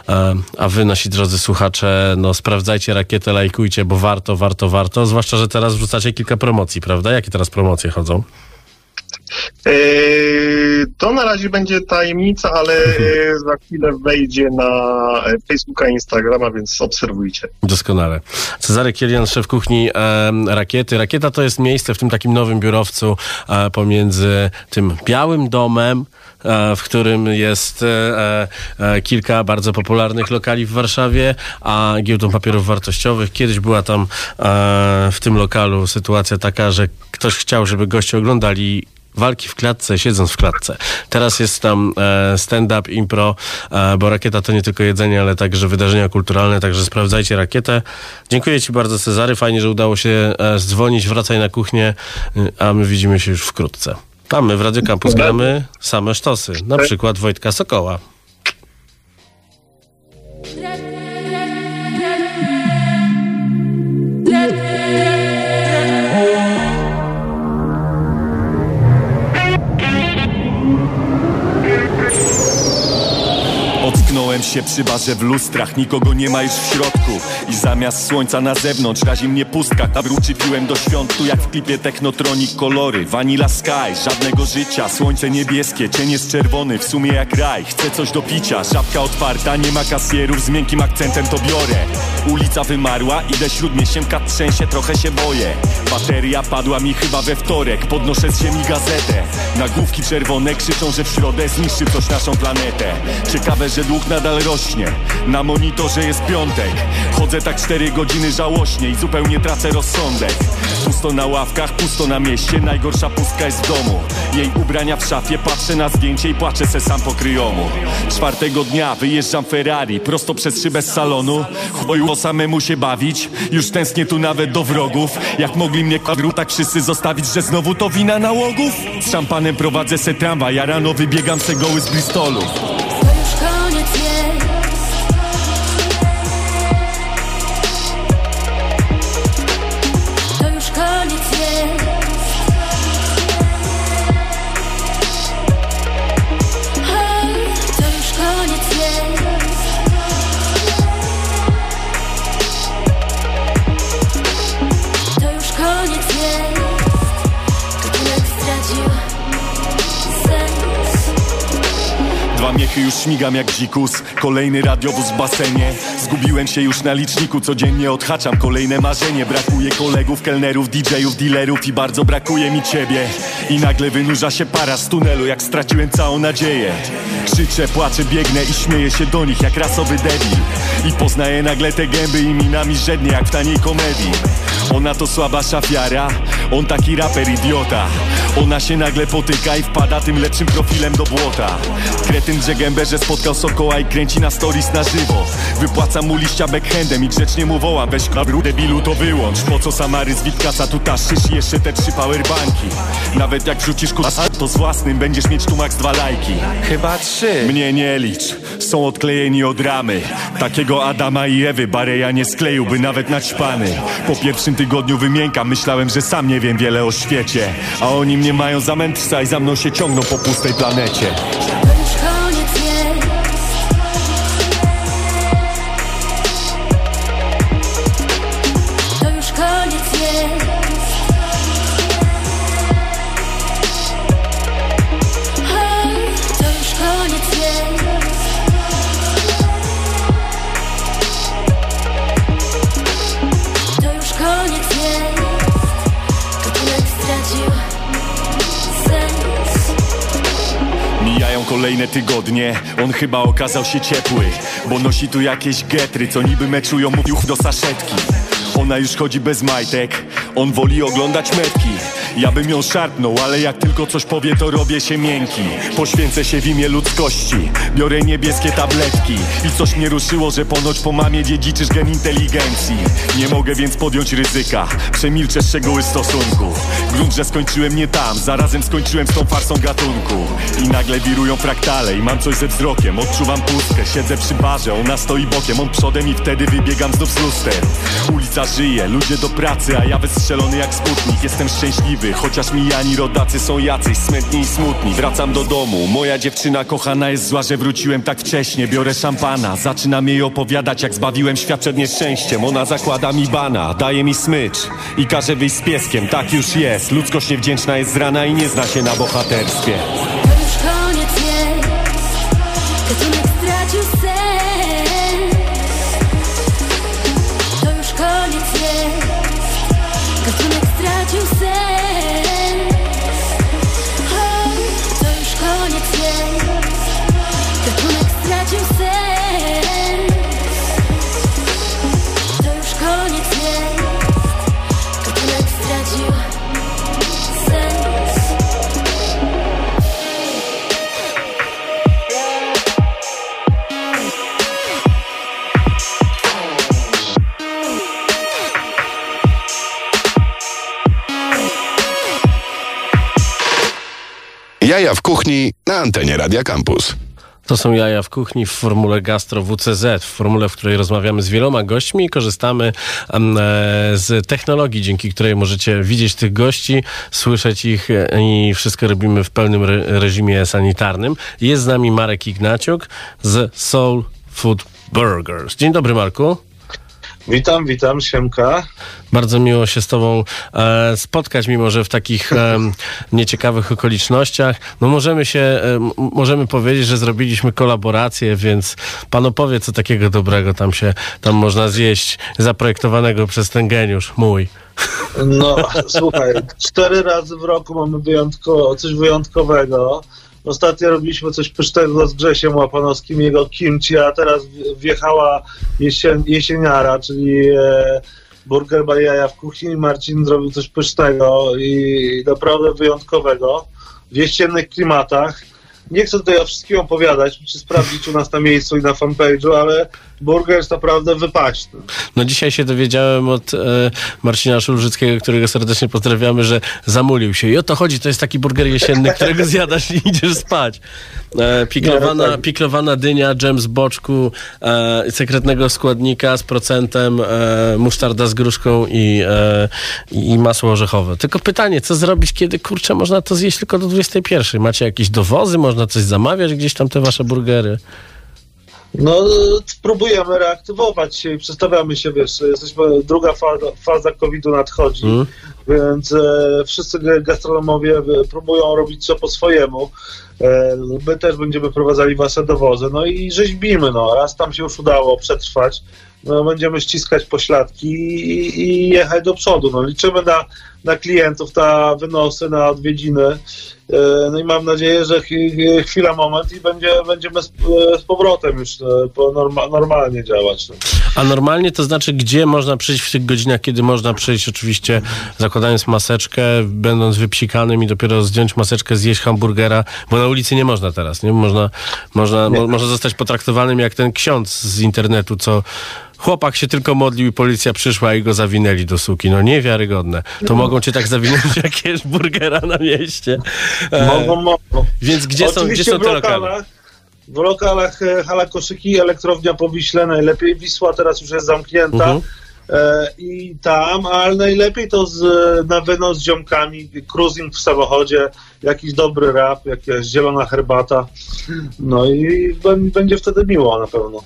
E, A wy, nasi drodzy słuchacze, no sprawdzajcie rakietę, lajkujcie, bo warto, warto, warto. Zwłaszcza, że teraz wrzucacie kilka promocji, prawda? Jakie teraz promocje chodzą? Eee, To na razie będzie tajemnica, ale e, za chwilę wejdzie na e, Facebooka i Instagrama, więc obserwujcie. Doskonale. Cezary Kielian, szef kuchni e, Rakiety. Rakieta to jest miejsce w tym takim nowym biurowcu e, pomiędzy tym białym domem, e, w którym jest e, e, kilka bardzo popularnych lokali w Warszawie, a giełdą papierów wartościowych. Kiedyś była tam e, w tym lokalu sytuacja taka, że ktoś chciał, żeby goście oglądali walki w klatce, siedząc w klatce. Teraz jest tam e, stand-up, impro, e, bo rakieta to nie tylko jedzenie, ale także wydarzenia kulturalne, także sprawdzajcie rakietę. Dziękuję Ci bardzo, Cezary. Fajnie, że udało się e, zdzwonić. Wracaj na kuchnię, a my widzimy się już wkrótce. Tam my w Radio Campus gramy same sztosy, na przykład Wojtka Sokoła. Ocknąłem się przy barze w lustrach, nikogo nie ma już w środku. I zamiast słońca na zewnątrz razi mnie pustka. Kabruczy piłem do świąt, tu jak w klipie Technotronic Kolory, Vanilla Sky, żadnego życia. Słońce niebieskie, cień jest czerwony, w sumie jak raj. Chcę coś do picia, żabka otwarta, nie ma kasjerów Z miękkim akcentem to biorę. Ulica wymarła, idę śródmieściem, kat trzęsie, trochę się boję. Bateria padła mi chyba we wtorek, podnoszę z ziemi gazetę. Nagłówki czerwone krzyczą, że w środę zniszczy coś naszą planetę. Ciekawe, że nadal rośnie. Na monitorze jest piątek. Chodzę tak cztery godziny żałośnie i zupełnie tracę rozsądek. Pusto na ławkach, pusto na mieście Najgorsza pustka jest w domu. Jej ubrania w szafie, patrzę na zdjęcie i płaczę se sam po kryjomu. Czwartego dnia wyjeżdżam Ferrari Prosto przez szybę z salonu. Boju samemu się bawić Już tęsknię tu nawet do wrogów. Jak mogli mnie kwadru tak wszyscy zostawić Że znowu to wina nałogów? Z szampanem prowadzę se tramwaj Ja rano wybiegam se goły z Bristolu Dwa miechy już śmigam jak dzikus. Kolejny radiowóz w basenie. Zgubiłem się już na liczniku. Codziennie odhaczam kolejne marzenie. Brakuje kolegów, kelnerów, DJ-ów, dealerów I bardzo brakuje mi ciebie. I nagle wynurza się para z tunelu Jak straciłem całą nadzieję. Krzyczę, płaczę, biegnę i śmieję się do nich Jak rasowy debil. I poznaję nagle te gęby i minami żednie Jak w taniej komedii Ona to słaba szafiara On taki raper idiota. Ona się nagle potyka i wpada tym lepszym profilem do błota. Kretyn drze gębę, że spotkał Sokoła i kręci na stories na żywo. Wypłacam mu liścia backhandem i grzecznie mu wołam Weź kabru debilu to wyłącz. Po co Samary z Witkasa tu taszysz? I jeszcze te trzy powerbanki Nawet jak wrzucisz kusa to z własnym będziesz mieć tu max dwa lajki. Chyba trzy. Mnie nie licz, są odklejeni od ramy. Takiego Adama i Ewy Bareja nie skleiłby nawet naćpany Po pierwszym tygodniu wymiękam, myślałem, że sam nie wiem wiele o świecie. A oni mnie mają za mędrca i za mną się ciągną po pustej planecie kolejne tygodnie. On chyba okazał się ciepły Bo nosi tu jakieś getry Co niby meczują mu do saszetki. Ona już chodzi bez majtek On woli oglądać metki ja bym ją szarpnął, ale jak tylko coś powie, to robię się miękki. Poświęcę się w imię ludzkości. Biorę niebieskie tabletki. I coś mnie ruszyło, że ponoć po mamie dziedziczysz gen inteligencji. Nie mogę więc podjąć ryzyka. Przemilczę szczegóły stosunku. Grunt, że skończyłem nie tam. Zarazem skończyłem z tą farsą gatunku. I nagle wirują fraktale I mam coś ze wzrokiem. Odczuwam pustkę, siedzę przy barze. Ona stoi bokiem, on przodem i wtedy wybiegam znów z luster. Ulica żyje, ludzie do pracy A ja wystrzelony jak sputnik. Jestem szczęśliwy, chociaż mijani rodacy są jacyś smętni i smutni. Wracam do domu, moja dziewczyna kochana jest zła, że wróciłem tak wcześnie. Biorę szampana, zaczynam jej opowiadać jak zbawiłem świat przed nieszczęściem. Ona zakłada mi bana, daje mi smycz i każe wyjść z pieskiem. Tak już jest, ludzkość niewdzięczna jest z rana i nie zna się na bohaterstwie To już koniec jest. Gatunek stracił sens? To już koniec jest. Gatunek Jaja w kuchni na antenie Radia Campus. To są jaja w kuchni w formule Gastro WCZ, w formule, w której rozmawiamy z wieloma gośćmi i korzystamy e, z technologii, dzięki której możecie widzieć tych gości, słyszeć ich e, i wszystko robimy w pełnym re reżimie sanitarnym. Jest z nami Marek Ignaciuk z Soul Food Burgers. Dzień dobry, Marku. Witam, witam, Siemka. Bardzo miło się z Tobą e, spotkać, mimo że w takich e, nieciekawych okolicznościach. No możemy się, e, możemy powiedzieć, że zrobiliśmy kolaborację, więc Pan opowie, co takiego dobrego tam się, tam można zjeść, zaprojektowanego przez ten geniusz mój. No, słuchaj, cztery razy w roku mamy wyjątko, coś wyjątkowego. Ostatnio robiliśmy coś pysznego z Grzesiem Łapanowskim, jego kimchi, a teraz wjechała jesien, jesieniara, czyli e, burger by jaja w kuchni. Marcin zrobił coś pysznego i naprawdę wyjątkowego w jesiennych klimatach. Nie chcę tutaj o wszystkim opowiadać, czy sprawdzić u nas na miejscu i na fanpage'u, ale burger jest naprawdę wypaśny. No dzisiaj się dowiedziałem od e, Marcina Szulżyckiego, którego serdecznie pozdrawiamy, że zamulił się. I o to chodzi, to jest taki burger jesienny, którego zjadasz i idziesz spać. E, piklowana, No, tak. piklowana dynia, dżem z boczku, e, sekretnego składnika z procentem, e, musztarda z gruszką i, e, i masło orzechowe. Tylko pytanie, co zrobić, kiedy kurczę można to zjeść tylko do 21? Macie jakieś dowozy? Można coś zamawiać gdzieś tam te wasze burgery? No, spróbujemy reaktywować się i przestawiamy się, wiesz, jesteśmy, druga faza, faza COVID-u nadchodzi, Mm. więc e, wszyscy gastronomowie e, próbują robić co po swojemu. E, my też będziemy prowadzali wasze dowozy, no i rzeźbimy, no, raz tam się już udało przetrwać, no, będziemy ściskać pośladki i, i jechać do przodu, no, liczymy na, na klientów, na wynosy, na odwiedziny, E, No i mam nadzieję, że chwila, moment i będzie, będziemy z, e, z powrotem już e, norma, normalnie działać. A normalnie to znaczy, gdzie można przyjść w tych godzinach, kiedy można przyjść, oczywiście zakładając maseczkę, będąc wypsikanym i dopiero zdjąć maseczkę, zjeść hamburgera, bo na ulicy nie można teraz, nie? Można, można, mo, można zostać potraktowanym jak ten ksiądz z internetu, co chłopak się tylko modlił i policja przyszła i go zawinęli do suki. No niewiarygodne. To mogą cię tak zawinąć, jak jesz burgera na mieście. E, Mogą, mogą. Więc gdzie są, gdzie są te lokale? w lokalach e, Hala Koszyki, Elektrownia Powiśle najlepiej, Wisła teraz już jest zamknięta. Mhm. E, I tam, ale najlepiej to z, na wynos z ziomkami, cruising w samochodzie, jakiś dobry rap, jakaś zielona herbata. No i będzie wtedy miło na pewno.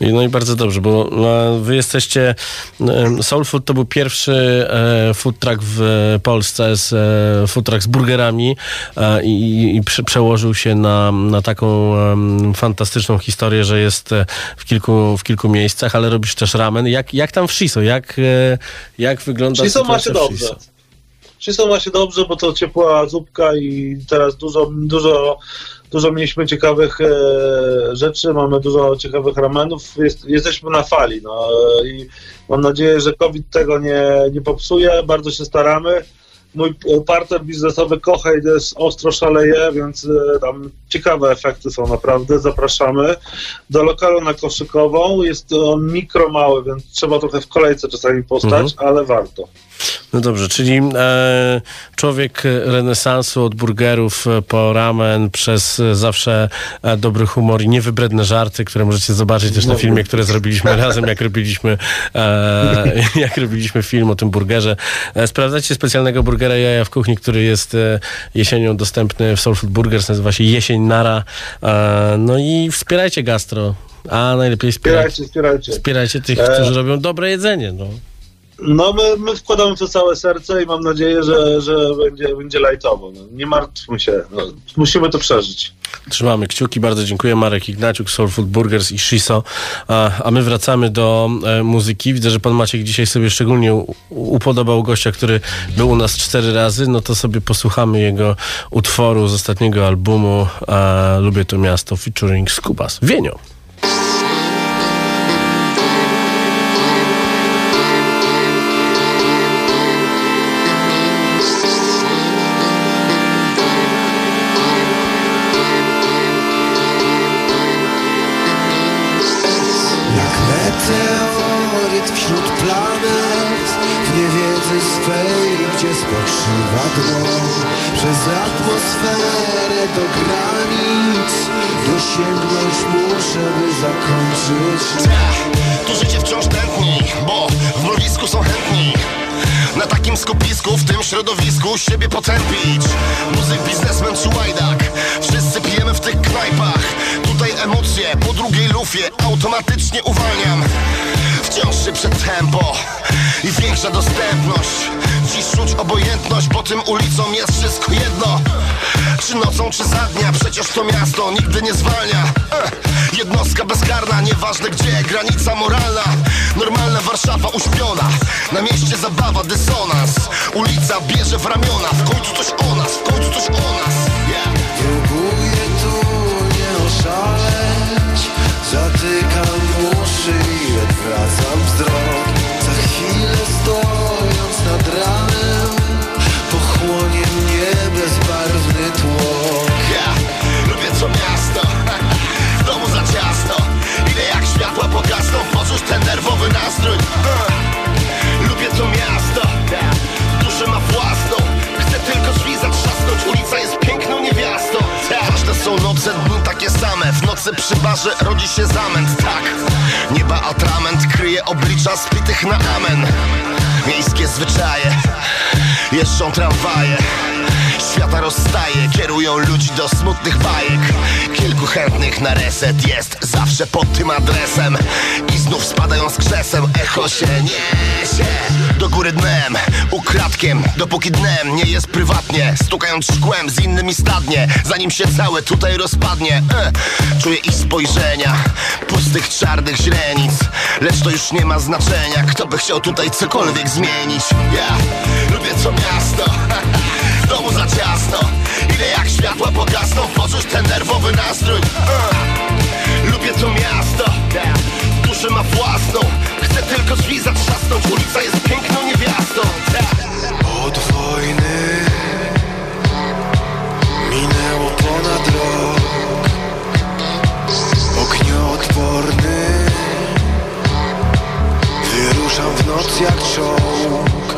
No i bardzo dobrze, bo e, wy jesteście. e, Soul Food to był pierwszy e, food truck w Polsce, z, e, food truck z burgerami e, i, i prze, przełożył się na, na taką fantastyczną historię, że jest e, w kilku, w kilku miejscach, ale robisz też ramen. Jak, jak tam w Shiso? Jak, e, jak wygląda Shiso ma się dobrze. Shiso? Shiso ma się dobrze, bo to ciepła zupka i teraz dużo, dużo, dużo mieliśmy ciekawych e, rzeczy, mamy dużo ciekawych ramenów, Jest, jesteśmy na fali, no i mam nadzieję, że COVID tego nie, nie popsuje, bardzo się staramy. Mój partner biznesowy kocha i jest ostro szaleje, więc e, tam ciekawe efekty są naprawdę. Zapraszamy do lokalu na Koszykową. Jest on mikro mały, więc trzeba trochę w kolejce czasami postać, Mhm. ale warto. No dobrze, czyli e, człowiek renesansu od burgerów e, po ramen przez e, zawsze e, dobry humor i niewybredne żarty, które możecie zobaczyć też na No. filmie, które zrobiliśmy razem, jak robiliśmy, e, jak robiliśmy film o tym burgerze. Sprawdzacie specjalnego burgera Jaja w kuchni, który jest e, jesienią dostępny w Soul Food Burgers, nazywa się Jesień Nara. E, no i wspierajcie gastro. A najlepiej wspierajcie, Wspierajcie, wspierajcie. wspierajcie tych, E, którzy robią dobre jedzenie. No. No my, my wkładamy to całe serce i mam nadzieję, że, że będzie, będzie lajtowo. No, nie martwmy się, no, musimy to przeżyć. Trzymamy kciuki, bardzo dziękuję. Marek Ignaciuk, Soul Food Burgers i Shiso. A, a my wracamy do e, muzyki. Widzę, że pan Maciek dzisiaj sobie szczególnie upodobał gościa, który był u nas cztery razy. No to sobie posłuchamy jego utworu z ostatniego albumu e, Lubię to miasto featuring Skubas. Wienio. Potępić. Muzyk, biznesmen czy łajdak Wszyscy pijemy w tych knajpach. Tutaj emocje po drugiej lufie automatycznie uwalniam. Wciąż przed tempo i większa dostępność. Dziś czuć obojętność, bo tym ulicą jest wszystko jedno. Czy nocą, czy za dnia, przecież to miasto nigdy nie zwalnia Jednostka bezkarna, nieważne gdzie, granica moralna. Normalna Warszawa uśpiona, na mieście zabawa, dysonans. Ulica bierze w ramiona, w końcu coś o nas, w końcu coś o nas. Yeah. Próbuję tu nie oszaleć. Zatykam uszy i odwracam wzrok. Za chwilę stojąc nad ranem Pochłonie mnie bezbarwny tłok. Ja lubię to miasto nerwowy nastrój. Lubię to miasto. Duszę ma własną. Chcę tylko drzwi zatrzasnąć. Ulica jest piękną niewiastą. Ważne są noce, dni takie same. W nocy przy barze rodzi się zamęt. Tak, nieba atrament Kryje oblicza spitych na amen. Miejskie zwyczaje. Jeżdżą tramwaje Świata rozstaje, kierują ludzi do smutnych bajek. Kilku chętnych na reset jest zawsze pod tym adresem. I znów spadają z krzesem, echo się niesie. Do góry dnem, ukradkiem, dopóki dnem nie jest prywatnie. Stukając szkłem z innymi stadnie, zanim się całe tutaj rozpadnie. E, Czuję ich spojrzenia, pustych czarnych źrenic. Lecz to już nie ma znaczenia, kto by chciał tutaj cokolwiek zmienić. Ja lubię to miasto domu za ciasno. Ile jak światła pogasną Poczuć ten nerwowy nastrój. Uh. Lubię to miasto. Duszę ma własną. Chcę tylko drzwi zatrzasnąć Ulica jest piękną niewiastą. Od wojny minęło ponad rok. Ognioodporny Wyruszam w noc jak czołg.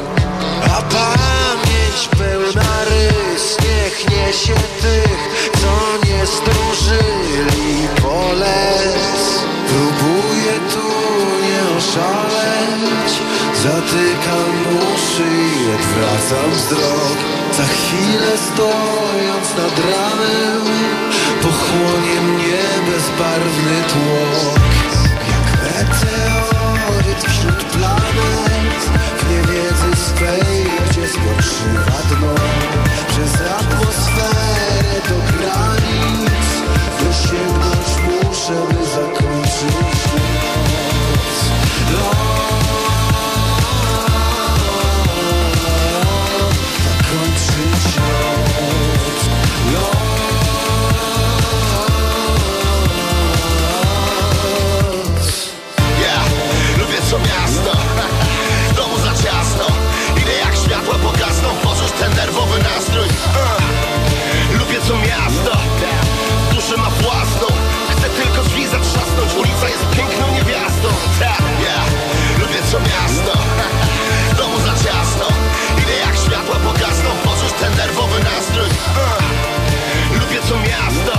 A pamięć pełna rys Niech niesie tych, co nie stróżyli polec. Próbuję tu nie oszaleć Zatykam uszy i odwracam wzrok. Za chwilę stojąc nad ranem Pochłonie mnie bezbarwny tłok. Jak meteoryt wśród planet W niewiedzy swej, gdzie spoczywa dno Przez atmosferę do granic. Dosięgnąć muszę, by zakończyć nowy nastrój. Uh. Lubię to miasto. Duszę ma własną. Chcę tylko drzwi zatrzasnąć. Ulica jest piękną niewiastą. Tak, ja lubię to miasto. Domu za ciasno. Idę jak światła pogasną Poczuć ten nerwowy nastrój. Uh. Lubię to miasto.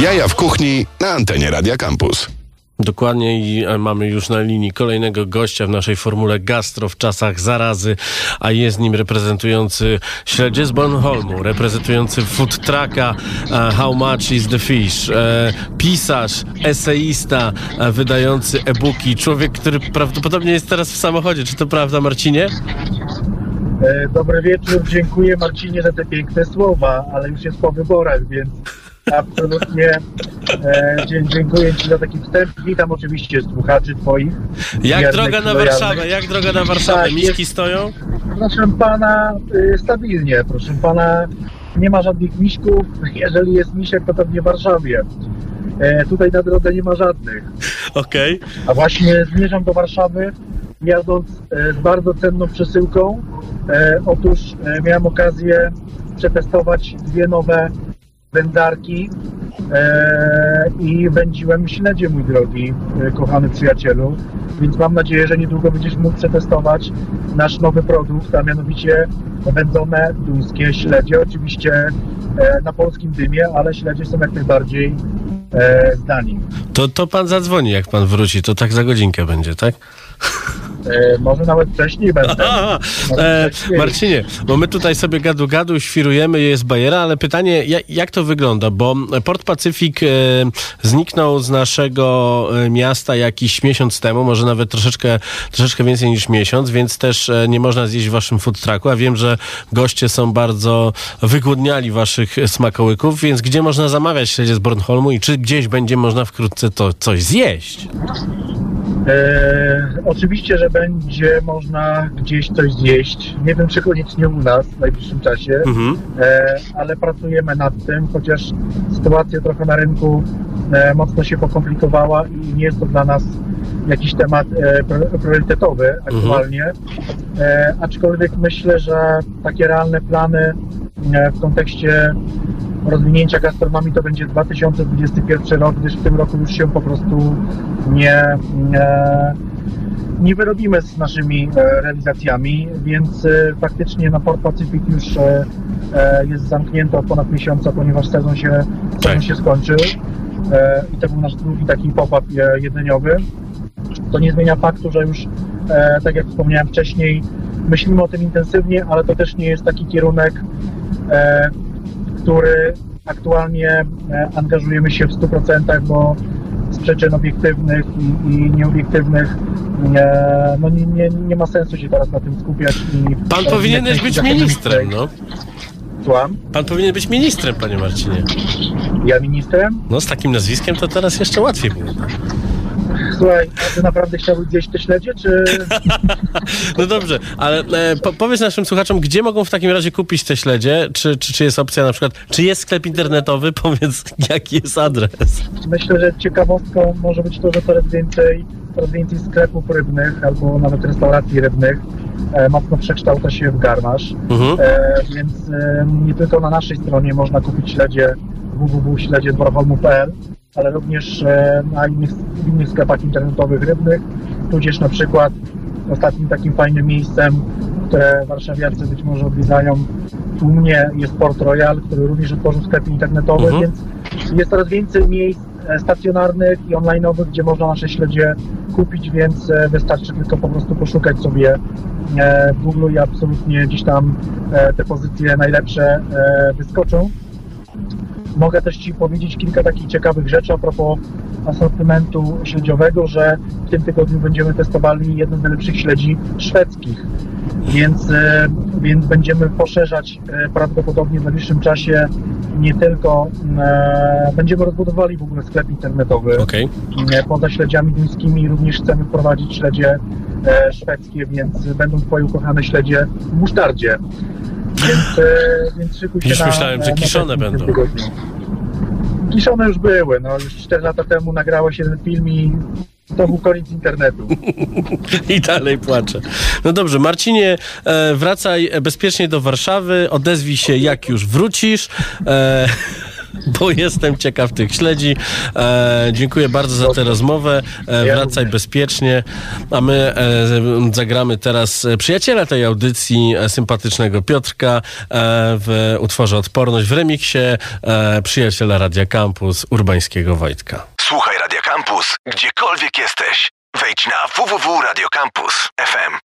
Jaja w kuchni na antenie Radia Campus. Dokładnie i e, mamy już na linii kolejnego gościa w naszej formule gastro w czasach zarazy, a jest nim reprezentujący śledzie z Bornholmu, reprezentujący food trucka e, How Much is the Fish, e, pisarz, eseista, e, wydający e-booki, człowiek, który prawdopodobnie jest teraz w samochodzie. Czy to prawda, Marcinie? E, Dobry wieczór, dziękuję Marcinie za te piękne słowa, ale już jest po wyborach, więc absolutnie e, dziękuję Ci za taki wstęp. Witam oczywiście słuchaczy Twoich. Jak droga na. Warszawę? Jak droga na Warszawę? Tak, Miski stoją? Proszę Pana, y, stabilnie, proszę Pana, nie ma żadnych miśków, jeżeli jest misiek, to pewnie w Warszawie. E, tutaj na drodze nie ma żadnych. Okej. A właśnie zmierzam do Warszawy, jadąc e, z bardzo cenną przesyłką. E, otóż e, miałem okazję przetestować dwie nowe wędzarki e, i wędziłem śledzie, mój drogi, e, kochany przyjacielu. Więc mam nadzieję, że niedługo będziesz mógł przetestować nasz nowy produkt, a mianowicie wędzone duńskie śledzie. Oczywiście e, na polskim dymie, ale śledzie są jak najbardziej e, zdani. To, to pan zadzwoni, jak pan wróci. To tak za godzinkę będzie, tak? E, może nawet wcześniej będę. E, wcześniej. Marcinie, bo my tutaj sobie gadu-gadu świrujemy, jest bajera, ale pytanie, jak, jak to wygląda? Bo Port Pacyfik e, zniknął z naszego e, miasta jakiś miesiąc temu, może nawet troszeczkę, troszeczkę więcej niż miesiąc, więc też e, nie można zjeść w waszym food trucku, a wiem, że goście są bardzo wygłodniali waszych smakołyków, więc gdzie można zamawiać śledzie z Bornholmu i czy gdzieś będzie można wkrótce to coś zjeść? E, oczywiście, że będzie można gdzieś coś zjeść. Nie wiem, czy koniecznie u nas w najbliższym czasie, Mhm. e, ale pracujemy nad tym, chociaż sytuacja trochę na rynku e, mocno się pokomplikowała i nie jest to dla nas jakiś temat e, pr- priorytetowy aktualnie. E, aczkolwiek myślę, że takie realne plany e, w kontekście rozwinięcia gastronomii to będzie 2021 rok, gdyż w tym roku już się po prostu nie, nie, nie wyrobimy z naszymi e, realizacjami, więc e, faktycznie na Port Pacific już e, jest zamknięto od ponad miesiąca, ponieważ sezon się, sezon się skończył i to był nasz drugi taki pop-up jedzeniowy. To nie zmienia faktu, że już, tak jak wspomniałem wcześniej, myślimy o tym intensywnie, ale to też nie jest taki kierunek, który aktualnie angażujemy się w 100%, bo przyczyn obiektywnych i, i nieobiektywnych e, no nie, nie, nie ma sensu się teraz na tym skupiać. I, Pan e, powinieneś jak być ministrem, no. Słucham? Pan powinien być ministrem, panie Marcinie. Ja ministrem? No z takim nazwiskiem to teraz jeszcze łatwiej było. Słuchaj, a ty naprawdę chciałbyś zjeść te śledzie, czy... No dobrze, ale e, po, powiedz naszym słuchaczom, gdzie mogą w takim razie kupić te śledzie? Czy, czy, czy jest opcja na przykład, czy jest sklep internetowy? Powiedz, jaki jest adres. Myślę, że ciekawostką może być to, że coraz więcej, coraz więcej sklepów rybnych albo nawet restauracji rybnych e, mocno przekształca się w garmasz. Mhm. E, więc e, nie tylko na naszej stronie można kupić śledzie www.śledziedborholmu.pl, ale również e, na innych, innych sklepach internetowych rybnych, tudzież na przykład ostatnim takim fajnym miejscem, które warszawiacy być może odwiedzają tłumnie jest Port Royal, który również otworzył sklepy internetowe, Mhm. więc jest coraz więcej miejsc e, stacjonarnych i online'owych, gdzie można nasze śledzie kupić, więc e, wystarczy tylko po prostu poszukać sobie w Google i absolutnie gdzieś tam te pozycje najlepsze wyskoczą. Mogę też Ci powiedzieć kilka takich ciekawych rzeczy a propos asortymentu śledziowego, że w tym tygodniu będziemy testowali jeden z najlepszych śledzi szwedzkich. Więc, e, więc będziemy poszerzać e, prawdopodobnie w najbliższym czasie nie tylko, e, będziemy rozbudowali w ogóle sklep internetowy. E, Poza śledziami duńskimi również chcemy wprowadzić śledzie e, szwedzkie, więc będą Twoje ukochane śledzie w musztardzie. Więc, e, więc szykuj się Już na, myślałem, że na kiszone tym będą. tygodniu. Kiszone już były, no już 4 lata temu nagrałeś jeden film i to był koniec internetu. I dalej płaczę. No dobrze, Marcinie, e, wracaj bezpiecznie do Warszawy, odezwij się jak już wrócisz. E, bo jestem ciekaw tych śledzi. E, dziękuję bardzo za tę rozmowę. E, wracaj bezpiecznie. A my e, zagramy teraz e, przyjaciela tej audycji, e, sympatycznego Piotrka e, w utworze Odporność w remiksie e, przyjaciela Radia Campus Urbańskiego Wojtka. Słuchaj Radio Campus, gdziekolwiek jesteś. Wejdź na www.radiocampus.fm.